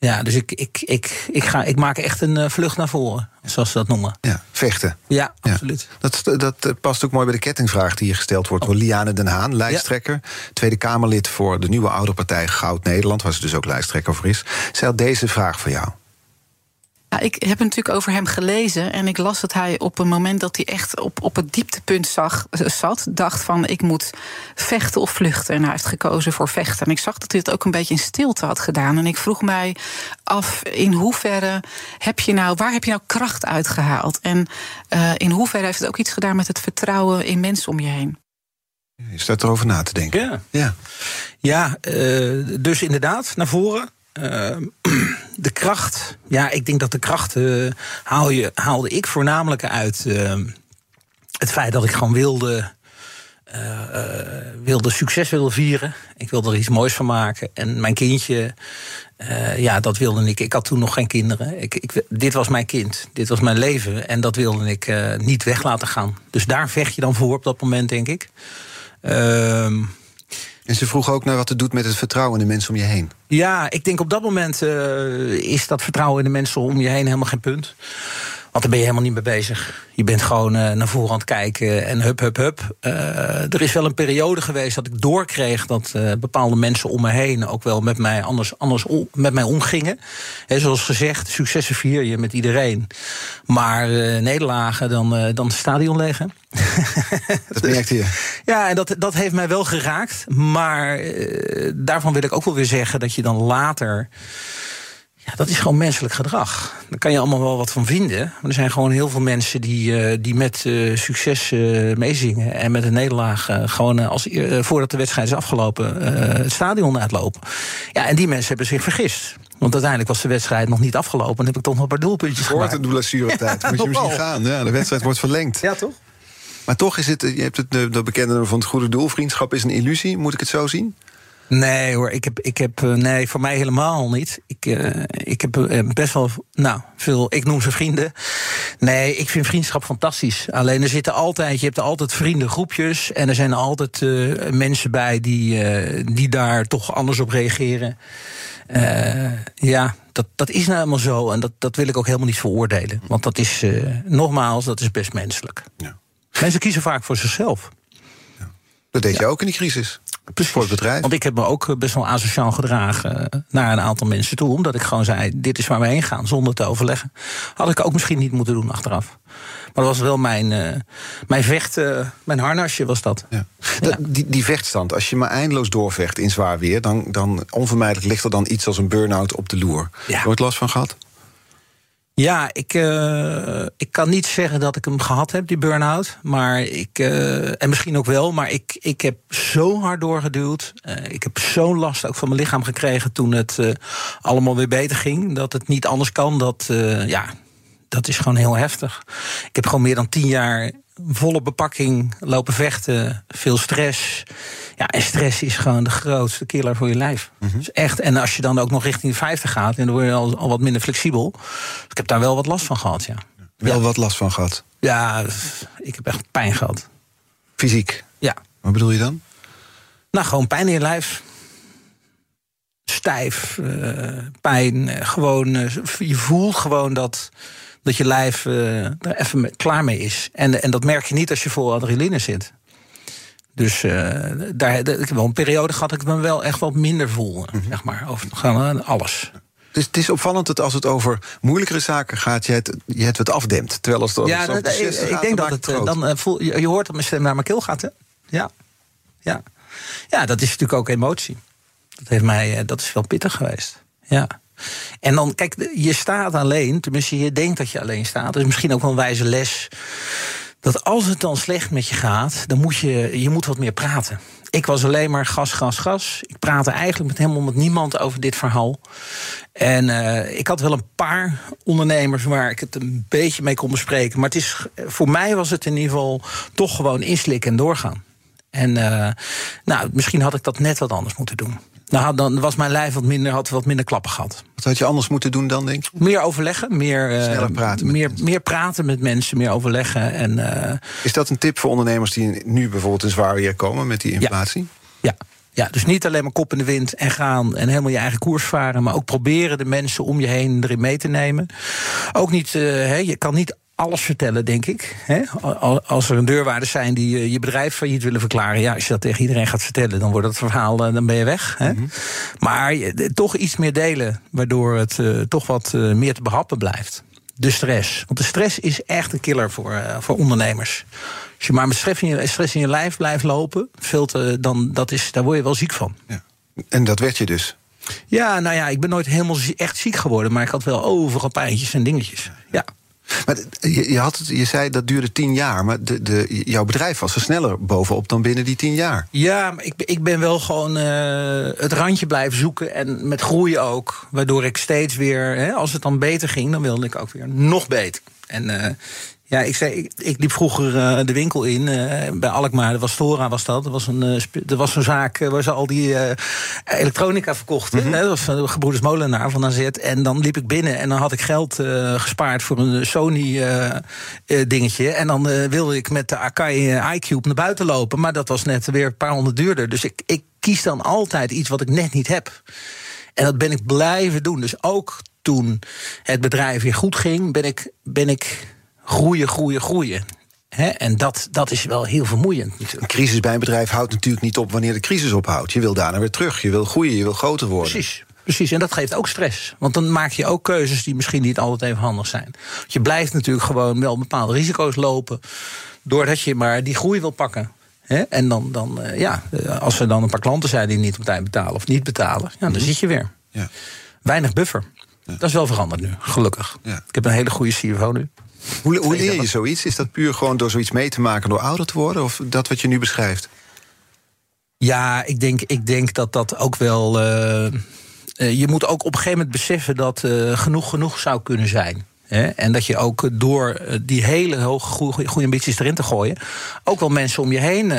Ja, dus ik, ik, ik, ik, ga, ik maak echt een uh, vlucht naar voren, zoals ze dat noemen. Ja, vechten. Ja, absoluut. Dat, dat eh, past ook mooi bij de kettingvraag die hier gesteld wordt door Liane Den Haan, lijsttrekker. Tweede Kamerlid voor de nieuwe oude partij Goud Nederland, waar ze dus ook lijsttrekker voor is. Zij had deze vraag voor jou. Ja, ik heb natuurlijk over hem gelezen en ik las dat hij op een moment dat hij echt op, op het dieptepunt zag, eh, zat, dacht van ik moet vechten of vluchten. En hij heeft gekozen voor vechten. En ik zag dat hij het ook een beetje in stilte had gedaan. En ik vroeg mij af in hoeverre heb je nou, waar heb je nou kracht uitgehaald? En uh, in hoeverre heeft het ook iets gedaan met het vertrouwen in mensen om je heen? Je staat erover na te denken. Ja, ja. ja uh, dus inderdaad, naar voren. Uh, [clears throat] de kracht. Ja, ik denk dat de kracht uh, haal je, haalde ik voornamelijk uit uh, het feit dat ik gewoon wilde. wilde succes wilde vieren. Ik wilde er iets moois van maken. En mijn kindje, ja, dat wilde ik. Ik had toen nog geen kinderen. Ik, ik, dit was mijn kind. Dit was mijn leven. En dat wilde ik niet weg laten gaan. Dus daar vecht je dan voor op dat moment, denk ik. Ehm en ze vroeg ook naar wat het doet met het vertrouwen in de mensen om je heen. Ja, ik denk op dat moment uh, is dat vertrouwen in de mensen om je heen helemaal geen punt. Want daar ben je helemaal niet mee bezig. Je bent gewoon uh, naar voren aan het kijken en hup, hup, hup. Uh, er is wel een periode geweest dat ik doorkreeg dat bepaalde mensen om me heen ook wel met mij anders, anders met mij omgingen. Zoals gezegd, successen vier je met iedereen. Maar nederlagen, dan, dan stadion leggen. [laughs] Dat merkte je. Ja, en dat, dat heeft mij wel geraakt. Maar daarvan wil ik ook wel weer zeggen dat je dan later ja, dat is gewoon menselijk gedrag. Daar kan je allemaal wel wat van vinden. Maar er zijn gewoon heel veel mensen die, uh, die met uh, succes uh, meezingen. En met een nederlaag gewoon als, voordat de wedstrijd is afgelopen het stadion uitlopen. Ja, en die mensen hebben zich vergist. Want uiteindelijk was de wedstrijd nog niet afgelopen. En heb ik toch nog een paar doelpuntjes Voor gemaakt. Voor de blessuretijd. [laughs] Moet je misschien gaan. Ja, de wedstrijd wordt verlengd. Ja, toch? Maar toch is het, je hebt het de bekende van het goede doel. Vriendschap is een illusie. Moet ik het zo zien? Nee hoor, ik heb, ik heb eh, nee, voor mij helemaal niet. Ik, uh, ik heb uh, best wel, nou, veel, ik noem ze vrienden. Nee, ik vind vriendschap fantastisch. Alleen er zitten altijd, je hebt altijd vriendengroepjes. En er zijn altijd mensen bij die, die daar toch anders op reageren. ja, dat, dat is nou helemaal zo. En dat, dat wil ik ook helemaal niet veroordelen. Want dat is, nogmaals, dat is best menselijk. Ja. Mensen kiezen vaak voor zichzelf. Ja. Dat deed je ook in die crisis. voor het bedrijf. Want ik heb me ook best wel asociaal gedragen naar een aantal mensen toe. Omdat ik gewoon zei, dit is waar we heen gaan, zonder te overleggen. Had ik ook misschien niet moeten doen achteraf. Maar dat was wel mijn, uh, mijn vecht, uh, mijn harnasje was dat. Ja. Ja. Die, die vechtstand, als je maar eindeloos doorvecht in zwaar weer... dan, dan onvermijdelijk ligt er dan iets als een burn-out op de loer. Ja. Nooit last van gehad? Ja, ik, uh, ik kan niet zeggen dat ik hem gehad heb, die burn-out. Maar ik, uh, en misschien ook wel, maar ik, ik heb zo hard doorgeduwd. Uh, ik heb zo'n last ook van mijn lichaam gekregen toen het allemaal weer beter ging. Dat het niet anders kan. Dat, ja, dat is gewoon heel heftig. Ik heb gewoon meer dan tien jaar volle bepakking lopen vechten, veel stress. Ja, en stress is gewoon de grootste killer voor je lijf. Mm -hmm. dus echt, en als je dan ook nog richting de 50 gaat, en dan word je al, al wat minder flexibel. Dus ik heb daar wel wat last van gehad, ja. Wel ja. wat last van gehad? Ja, ik heb echt pijn gehad. Fysiek? Ja. Wat bedoel je dan? Nou, gewoon pijn in je lijf. Stijf, uh, pijn. Uh, gewoon, uh, je voelt gewoon dat dat je lijf uh, er even mee, klaar mee is. En, en dat merk je niet als je vol adrenaline zit. Dus uh, daar, ik heb wel een periode gehad dat ik me wel echt wat minder voel. Mm -hmm. Zeg maar, over gewoon alles. Dus het is opvallend dat als het over moeilijkere zaken gaat, je het, je het wat afdemt. Terwijl als het ja, dat, ik, ik denk dat het dan uh, voel, je, je hoort dat mijn stem naar mijn keel gaat, hè? Ja. Ja. ja, dat is natuurlijk ook emotie. Dat, heeft mij, dat is wel pittig geweest. Ja. En dan, kijk, je staat alleen, tenminste je denkt dat je alleen staat. Is misschien ook wel een wijze les. Dat als het dan slecht met je gaat, dan moet je, je moet wat meer praten. Ik was alleen maar gas, gas, gas. Ik praatte eigenlijk met helemaal met niemand over dit verhaal. En uh, ik had wel een paar ondernemers waar ik het een beetje mee kon bespreken. Maar het is, voor mij was het in ieder geval toch gewoon inslikken en doorgaan. En uh, nou, misschien had ik dat net wat anders moeten doen. Nou, dan was mijn lijf wat minder, had wat minder klappen gehad. Wat had je anders moeten doen dan, denk je? Meer overleggen, meer, uh, praten meer, meer praten met mensen, meer overleggen. En, uh, Is dat een tip voor ondernemers die nu bijvoorbeeld in zwaar weer komen met die inflatie? Ja. ja. Ja, dus niet alleen maar kop in de wind en gaan en helemaal je eigen koers varen, maar ook proberen de mensen om je heen erin mee te nemen. Ook niet, uh, he, je kan niet alles vertellen, denk ik. He? Als er een deurwaarders zijn die je bedrijf failliet willen verklaren... ja, als je dat tegen iedereen gaat vertellen, dan wordt het verhaal, dan ben je weg. Mm -hmm. Maar toch iets meer delen, waardoor het uh, toch wat uh, meer te behappen blijft. De stress. Want de stress is echt een killer voor, uh, voor ondernemers. Als je maar met stress in je, stress in je lijf blijft lopen, veel te, dan, dat is, daar word je wel ziek van. Ja. En dat werd je dus? Ja, nou ja, ik ben nooit helemaal echt ziek geworden... maar ik had wel overal pijntjes en dingetjes. Ja. Maar je, had het, je zei dat duurde tien jaar, maar de, de, jouw bedrijf was er sneller bovenop dan binnen die tien jaar. Ja, maar ik, ik ben wel gewoon uh, het randje blijven zoeken en met groeien ook. Waardoor ik steeds weer, hè, als het dan beter ging, dan wilde ik ook weer nog beter. En uh, ja, ik, zei, ik, ik liep vroeger uh, de winkel in uh, bij Alkmaar. Dat was Stora, was dat. Dat was een, uh, dat was een zaak waar ze al die elektronica verkochten. Mm -hmm. Dat was de gebroeders Molenaar van AZ. En dan liep ik binnen en dan had ik geld gespaard voor een Sony dingetje. En dan wilde ik met de Akai iCube naar buiten lopen. Maar dat was net weer een paar honderd duurder. Dus ik, ik kies dan altijd iets wat ik net niet heb. En dat ben ik blijven doen. Dus ook toen het bedrijf weer goed ging, ben ik... Ben ik groeien, groeien, groeien. He, en dat, dat is wel heel vermoeiend natuurlijk. Een crisis bij een bedrijf houdt natuurlijk niet op wanneer de crisis ophoudt. Je wil daarna weer terug, je wil groeien, je wil groter worden. Precies. Precies, en dat geeft ook stress. Want dan maak je ook keuzes die misschien niet altijd even handig zijn. Je blijft natuurlijk gewoon wel bepaalde risico's lopen. Doordat je maar die groei wil pakken. He, en dan, dan uh, ja, als er dan een paar klanten zijn die niet op tijd betalen of niet betalen, ja, dan mm-hmm. zit je weer. Ja. Weinig buffer. Ja. Dat is wel veranderd nu, gelukkig. Ja. Ik heb een hele goede CFO nu. Hoe, hoe leer je zoiets? Is dat puur gewoon door zoiets mee te maken door ouder te worden? Of dat wat je nu beschrijft? Ja, ik denk, ik denk dat dat ook wel. Uh, uh, je moet ook op een gegeven moment beseffen dat uh, genoeg genoeg zou kunnen zijn. En dat je ook door die hele hoge goede, ambities erin te gooien, ook wel mensen om je heen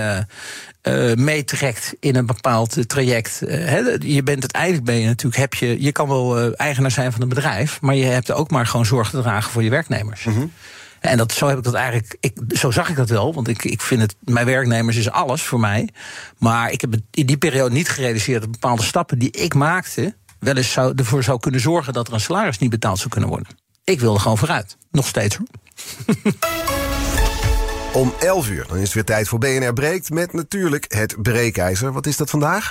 uh, meetrekt in een bepaald traject. Uh, je bent uiteindelijk ben je natuurlijk, heb je, je kan wel uh, eigenaar zijn van een bedrijf, maar je hebt ook maar gewoon zorg te dragen voor je werknemers. Mm -hmm. En dat, zo heb ik dat eigenlijk, ik, zo zag ik dat wel, want ik, ik vind het, mijn werknemers is alles voor mij. Maar ik heb in die periode niet gerealiseerd dat bepaalde stappen die ik maakte, wel eens zou, ervoor zou kunnen zorgen dat er een salaris niet betaald zou kunnen worden. Ik wilde gewoon vooruit. Nog steeds hoor. Om 11 uur, dan is het weer tijd voor BNR Breekt met natuurlijk het breekijzer. Wat is dat vandaag?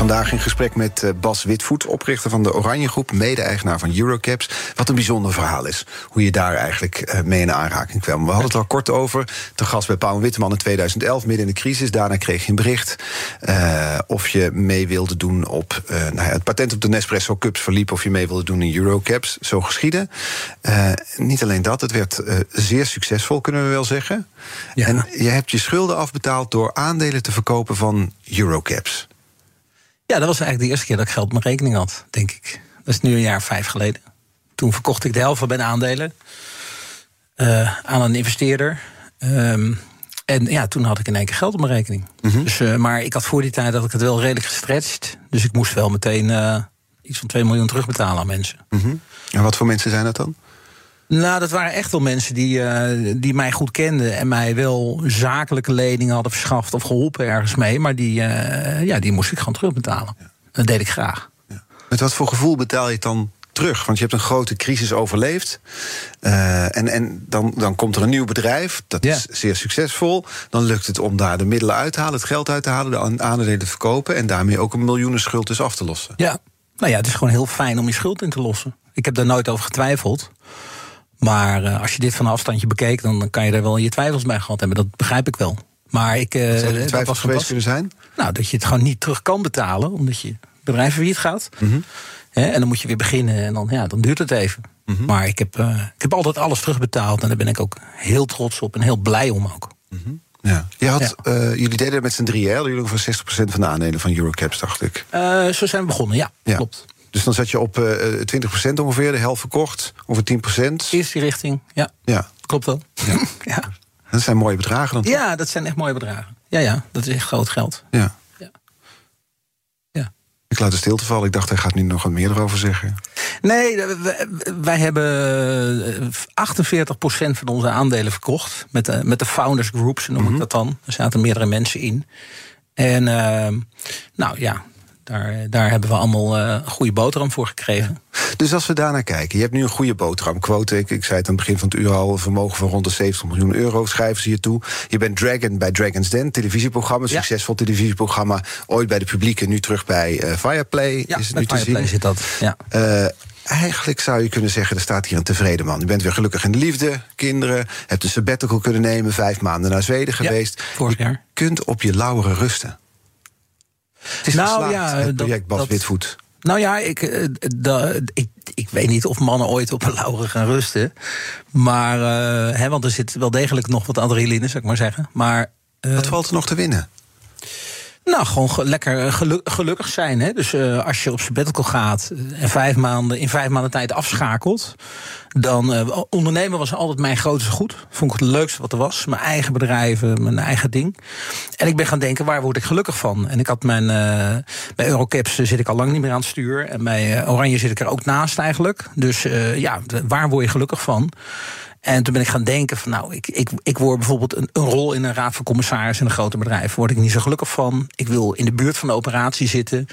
Vandaag in gesprek met eh, Bas Witvoet, oprichter van de Oranje Groep, mede-eigenaar van Eurocaps. Wat een bijzonder verhaal is. Hoe je daar eigenlijk eh, mee in aanraking kwam. We hadden het al kort over. Te gast bij Paul Witteman in 2011, midden in de crisis. Daarna kreeg je een bericht uh, of je mee wilde doen op. Uh, nou ja, het patent op de Nespresso Cups verliep of je mee wilde doen in Eurocaps. Zo geschieden. Uh, niet alleen dat, het werd zeer succesvol, kunnen we wel zeggen. Ja. En je hebt je schulden afbetaald door aandelen te verkopen van Eurocaps. Ja, dat was eigenlijk de eerste keer dat ik geld op mijn rekening had, denk ik. Dat is nu een jaar vijf geleden. Toen verkocht ik de helft van mijn aandelen uh, aan een investeerder. Um, en ja, toen had ik in één keer geld op mijn rekening. Mm -hmm. dus, uh, maar ik had voor die tijd dat ik het wel redelijk gestretched. Dus ik moest wel meteen uh, iets van 2 miljoen terugbetalen aan mensen. Mm -hmm. En wat voor mensen zijn dat dan? Nou, dat waren echt wel mensen die, uh, die mij goed kenden en mij wel zakelijke leningen hadden verschaft of geholpen ergens mee. Maar die, uh, ja, die moest ik gewoon terugbetalen. Ja. Dat deed ik graag. Ja. Met wat voor gevoel betaal je het dan terug? Want je hebt een grote crisis overleefd. Uh, en en dan, dan komt er een nieuw bedrijf. Dat ja. is zeer succesvol. Dan lukt het om daar de middelen uit te halen, het geld uit te halen, de aandelen te verkopen. En daarmee ook een miljoenen schuld dus af te lossen. Ja, nou ja, het is gewoon heel fijn om je schuld in te lossen. Ik heb daar nooit over getwijfeld. Maar uh, als je dit van een afstandje bekeek, dan kan je er wel je twijfels bij gehad hebben. Dat begrijp ik wel. Maar ik. Uh, Zou er twijfels geweest kunnen zijn? Nou, dat je het gewoon niet terug kan betalen, omdat je bedrijf failliet gaat. Mm -hmm. He, en dan moet je weer beginnen en dan, ja, dan duurt het even. Mm -hmm. Maar ik heb, uh, ik heb altijd alles terugbetaald en daar ben ik ook heel trots op en heel blij om ook. Mm -hmm. Ja. Je had, ja. uh, jullie deden het met z'n drieën, jullie voor 60% van de aandelen van Eurocaps, dacht ik. Uh, zo zijn we begonnen, ja, ja. klopt. Dus dan zat je op uh, 20% ongeveer, de helft verkocht, over 10%. Eerste richting, ja. ja. Klopt wel. Ja. [laughs] ja. Dat zijn mooie bedragen dan? Ja, dat zijn echt mooie bedragen. Ja, ja, dat is echt groot geld. Ja. ja. ja. Ik laat de stilte vallen. Ik dacht, hij gaat nu nog wat meer erover zeggen. Nee, wij hebben 48% van onze aandelen verkocht. Met de, met de Founders Groups noem mm -hmm. ik dat dan. Er zaten meerdere mensen in. En uh, nou ja, daar, daar hebben we allemaal uh, een goede boterham voor gekregen. Dus als we daarnaar kijken, je hebt nu een goede boterhamquote. Ik, ik zei het aan het begin van het uur al, een vermogen van rond de 70 miljoen euro schrijven ze je toe. Je bent Dragon bij Dragon's Den, televisieprogramma, ja. succesvol televisieprogramma. Ooit bij de publieke, nu terug bij uh, Fireplay. Ja, is het nu te Fireplay zien. zit dat. Ja. Uh, Eigenlijk zou je kunnen zeggen, er staat hier een tevreden man. Je bent weer gelukkig in de liefde, kinderen, hebt een sabbatical kunnen nemen, vijf maanden naar Zweden geweest. Ja, vorig jaar. Je kunt op je lauweren rusten. Het is nou, geslaagd, ja, het project Bas Witvoet. Nou ja, ik, da, ik, ik weet niet of mannen ooit op een lauren gaan rusten. Maar, uh, hè, want er zit wel degelijk nog wat adrenaline, zou ik maar zeggen. Maar, uh, wat valt er nog te winnen? Nou, gewoon ge lekker geluk gelukkig zijn. Hè? Dus uh, als je op sabbatical gaat en vijf maanden, in vijf maanden tijd afschakelt... dan uh, ondernemen was altijd mijn grootste goed. Vond ik het leukste wat er was. Mijn eigen bedrijven, mijn eigen ding. En ik ben gaan denken, waar word ik gelukkig van? En ik had mijn... Bij Eurocaps zit ik al lang niet meer aan het stuur. En bij Oranje zit ik er ook naast eigenlijk. Dus ja, waar word je gelukkig van? En toen ben ik gaan denken van nou, ik, ik, ik word bijvoorbeeld een, een rol in een raad van commissaris in een grote bedrijf. Word ik niet zo gelukkig van. Ik wil in de buurt van de operatie zitten.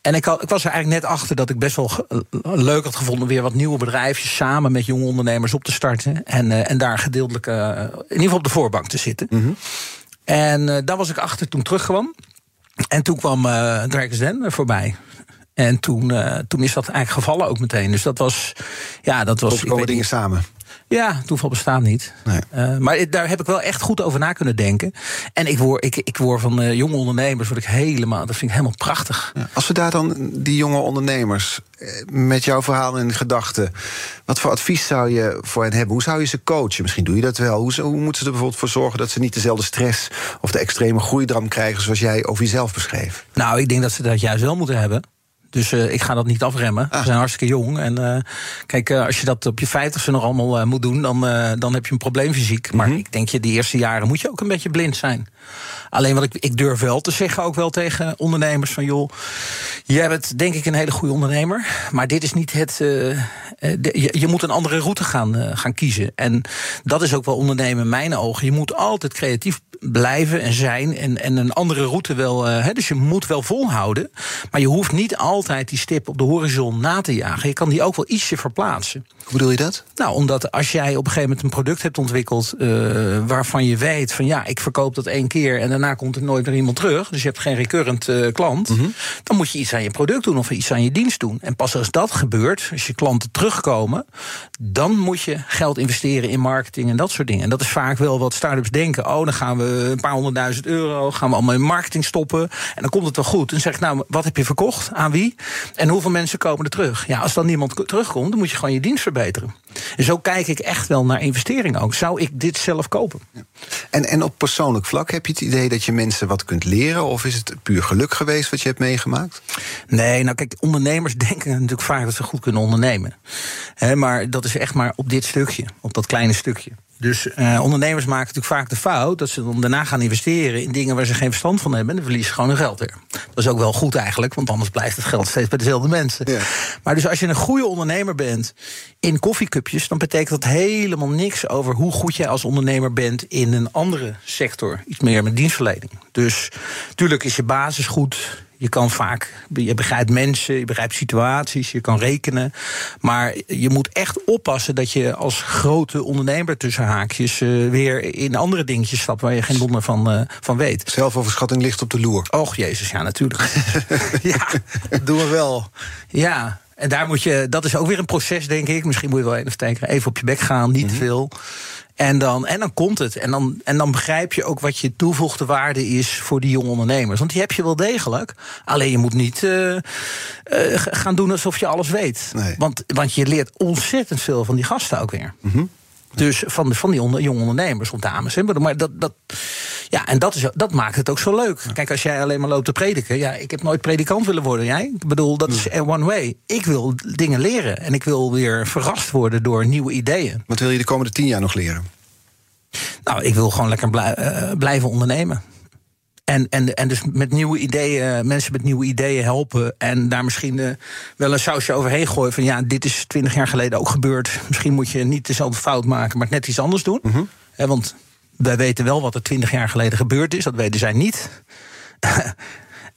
En ik, ik was er eigenlijk net achter dat ik best wel leuk had gevonden... weer wat nieuwe bedrijfjes samen met jonge ondernemers op te starten. En, uh, en daar gedeeltelijk uh, in ieder geval op de voorbank te zitten. Mm -hmm. En uh, daar was ik achter toen terugkwam. En toen kwam uh, Dragon's Den voorbij. En toen, uh, toen is dat eigenlijk gevallen ook meteen. Dus dat was. Ja, dat was. Komen dingen samen. Ja, toeval bestaat niet. Nee. Uh, maar daar heb ik wel echt goed over na kunnen denken. En ik word, ik, ik word van uh, jonge ondernemers word ik helemaal, dat vind ik helemaal prachtig. Ja, als we daar dan die jonge ondernemers met jouw verhaal in gedachten, wat voor advies zou je voor hen hebben? Hoe zou je ze coachen? Misschien doe je dat wel. Hoe, hoe moeten ze er bijvoorbeeld voor zorgen dat ze niet dezelfde stress of de extreme groeidram krijgen zoals jij over jezelf beschreef? Nou, ik denk dat ze dat juist wel moeten hebben. Dus uh, ik ga dat niet afremmen. Ah. We zijn hartstikke jong. En uh, kijk, uh, als je dat op je vijftigste nog allemaal moet doen, dan, dan heb je een probleem fysiek. Mm -hmm. Maar ik denk je, die eerste jaren moet je ook een beetje blind zijn. Alleen wat ik, ik durf wel te zeggen, ook wel tegen ondernemers: van joh, jij bent denk ik een hele goede ondernemer. Maar dit is niet het. De, je, je, moet een andere route gaan, gaan kiezen. En dat is ook wel ondernemen in mijn ogen. Je moet altijd creatief blijven en zijn. En, en een andere route wel. He, dus je moet wel volhouden. Maar je hoeft niet altijd die stip op de horizon na te jagen. Je kan die ook wel ietsje verplaatsen. Hoe bedoel je dat? Nou, omdat als jij op een gegeven moment een product hebt ontwikkeld. Uh, waarvan je weet van ja, ik verkoop dat één keer. en daarna komt er nooit meer iemand terug. dus je hebt geen recurrent uh, klant. Mm -hmm. dan moet je iets aan je product doen of iets aan je dienst doen. En pas als dat gebeurt, als je klanten terugkomen. dan moet je geld investeren in marketing en dat soort dingen. En dat is vaak wel wat start-ups denken. Oh, dan gaan we een paar honderdduizend euro. gaan we allemaal in marketing stoppen. en dan komt het wel goed. En zeg nou, wat heb je verkocht? Aan wie? En hoeveel mensen komen er terug? Ja, als dan niemand terugkomt, dan moet je gewoon je dienst verbeteren. En zo kijk ik echt wel naar investeringen ook. Zou ik dit zelf kopen? Ja. En, en op persoonlijk vlak heb je het idee dat je mensen wat kunt leren? Of is het puur geluk geweest wat je hebt meegemaakt? Nee, nou kijk, ondernemers [laughs] denken natuurlijk vaak dat ze goed kunnen ondernemen. He, maar dat is echt maar op dit stukje, op dat kleine stukje. Dus uh, ondernemers maken natuurlijk vaak de fout dat ze dan daarna gaan investeren in dingen waar ze geen verstand van hebben. En dan verliezen ze gewoon hun geld weer. Dat is ook wel goed eigenlijk, want anders blijft het geld steeds bij dezelfde mensen. Ja. Maar dus als je een goede ondernemer bent in koffiecupjes, dan betekent dat helemaal niks over hoe goed jij als ondernemer bent in een andere sector. Iets meer met dienstverlening. Dus natuurlijk is je basis goed. Je kan vaak, je begrijpt mensen, je begrijpt situaties, je kan rekenen. Maar je moet echt oppassen dat je als grote ondernemer tussen haakjes uh, weer in andere dingetjes stapt waar je geen donder van, uh, van weet. Zelfoverschatting ligt op de loer. Och jezus, ja, natuurlijk. [laughs] [laughs] ja, [laughs] doen we wel. Ja. En daar moet je, dat is ook weer een proces, denk ik. Misschien moet je wel even, even op je bek gaan, niet mm -hmm. veel. En dan, en dan komt het. En dan, en dan begrijp je ook wat je toevoegde waarde is voor die jonge ondernemers. Want die heb je wel degelijk. Alleen je moet niet uh, uh, gaan doen alsof je alles weet. Nee. Want, want je leert ontzettend veel van die gasten ook weer. Mm -hmm. Dus van, de, van die onder, jonge ondernemers of dames. Hè. Maar dat, dat, ja, en dat, is, dat maakt het ook zo leuk. Kijk, als jij alleen maar loopt te prediken. Ja, ik heb nooit predikant willen worden. Jij? Ik bedoel, dat is one way. Ik wil dingen leren. En ik wil weer verrast worden door nieuwe ideeën. Wat wil je de komende tien jaar nog leren? Nou, ik wil gewoon lekker blij, uh, blijven ondernemen. En, en, en dus met nieuwe ideeën, mensen met nieuwe ideeën helpen. En daar misschien uh, wel een sausje overheen gooien. Van ja, dit is twintig jaar geleden ook gebeurd. Misschien moet je niet dezelfde fout maken, maar net iets anders doen. Mm -hmm. He, want wij weten wel wat er twintig jaar geleden gebeurd is. Dat weten zij niet.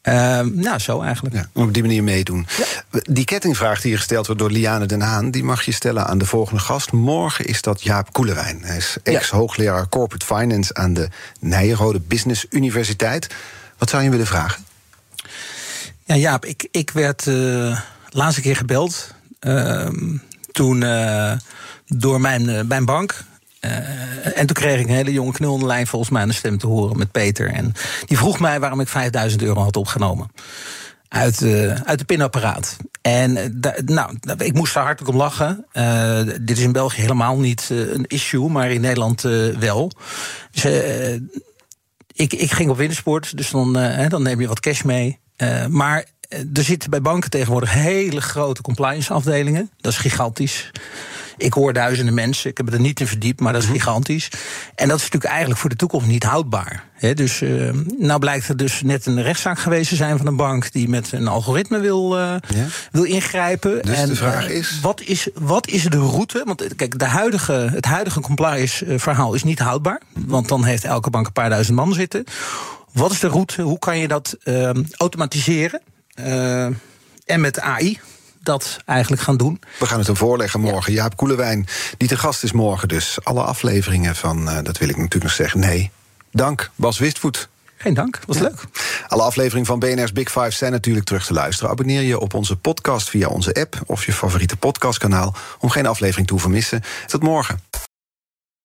Uh, [laughs] nou, zo eigenlijk. Ja, op die manier meedoen. Ja. Die kettingvraag die gesteld wordt door Liane Den Haan... die mag je stellen aan de volgende gast. Morgen is dat Jaap Koelewijn. Hij is ex-hoogleraar ja. Corporate Finance... aan de Nijenrode Business Universiteit. Wat zou je willen vragen? Ja, Jaap, ik, ik werd uh, laatste keer gebeld... Uh, toen uh, door mijn, mijn bank... Uh, en toen kreeg ik een hele jonge knul de lijn volgens mij aan de stem te horen met Peter. En die vroeg mij waarom ik 5000 euro had opgenomen. Uit, uh, uit de pinapparaat. En uh, nou, ik moest daar hartelijk om lachen. dit is in België helemaal niet een issue, maar in Nederland wel. Dus, ik, ik ging op wintersport, dus dan, dan neem je wat cash mee. maar er zitten bij banken tegenwoordig hele grote compliance afdelingen. Dat is gigantisch. Ik hoor duizenden mensen, ik heb het er niet in verdiept, maar dat is gigantisch. En dat is natuurlijk eigenlijk voor de toekomst niet houdbaar. He, dus uh, nou blijkt er dus net een rechtszaak geweest te zijn van een bank die met een algoritme wil, uh, ja. wil ingrijpen. Dus en de vraag is. Uh, wat is. Wat is de route? Want kijk, de huidige, het huidige compliance verhaal is niet houdbaar. Want dan heeft elke bank een paar duizend man zitten. Wat is de route? Hoe kan je dat automatiseren? en met AI, dat eigenlijk gaan doen. We gaan het hem voorleggen morgen. Ja. Jaap Koelewijn, die te gast is morgen dus. Alle afleveringen van, uh, dat wil ik natuurlijk nog zeggen, nee. Dank, Bas Wistvoet. Geen dank, was leuk. Alle afleveringen van BNR's Big Five zijn natuurlijk terug te luisteren. Abonneer je op onze podcast via onze app of je favoriete podcastkanaal om geen aflevering te hoeven missen. Tot morgen.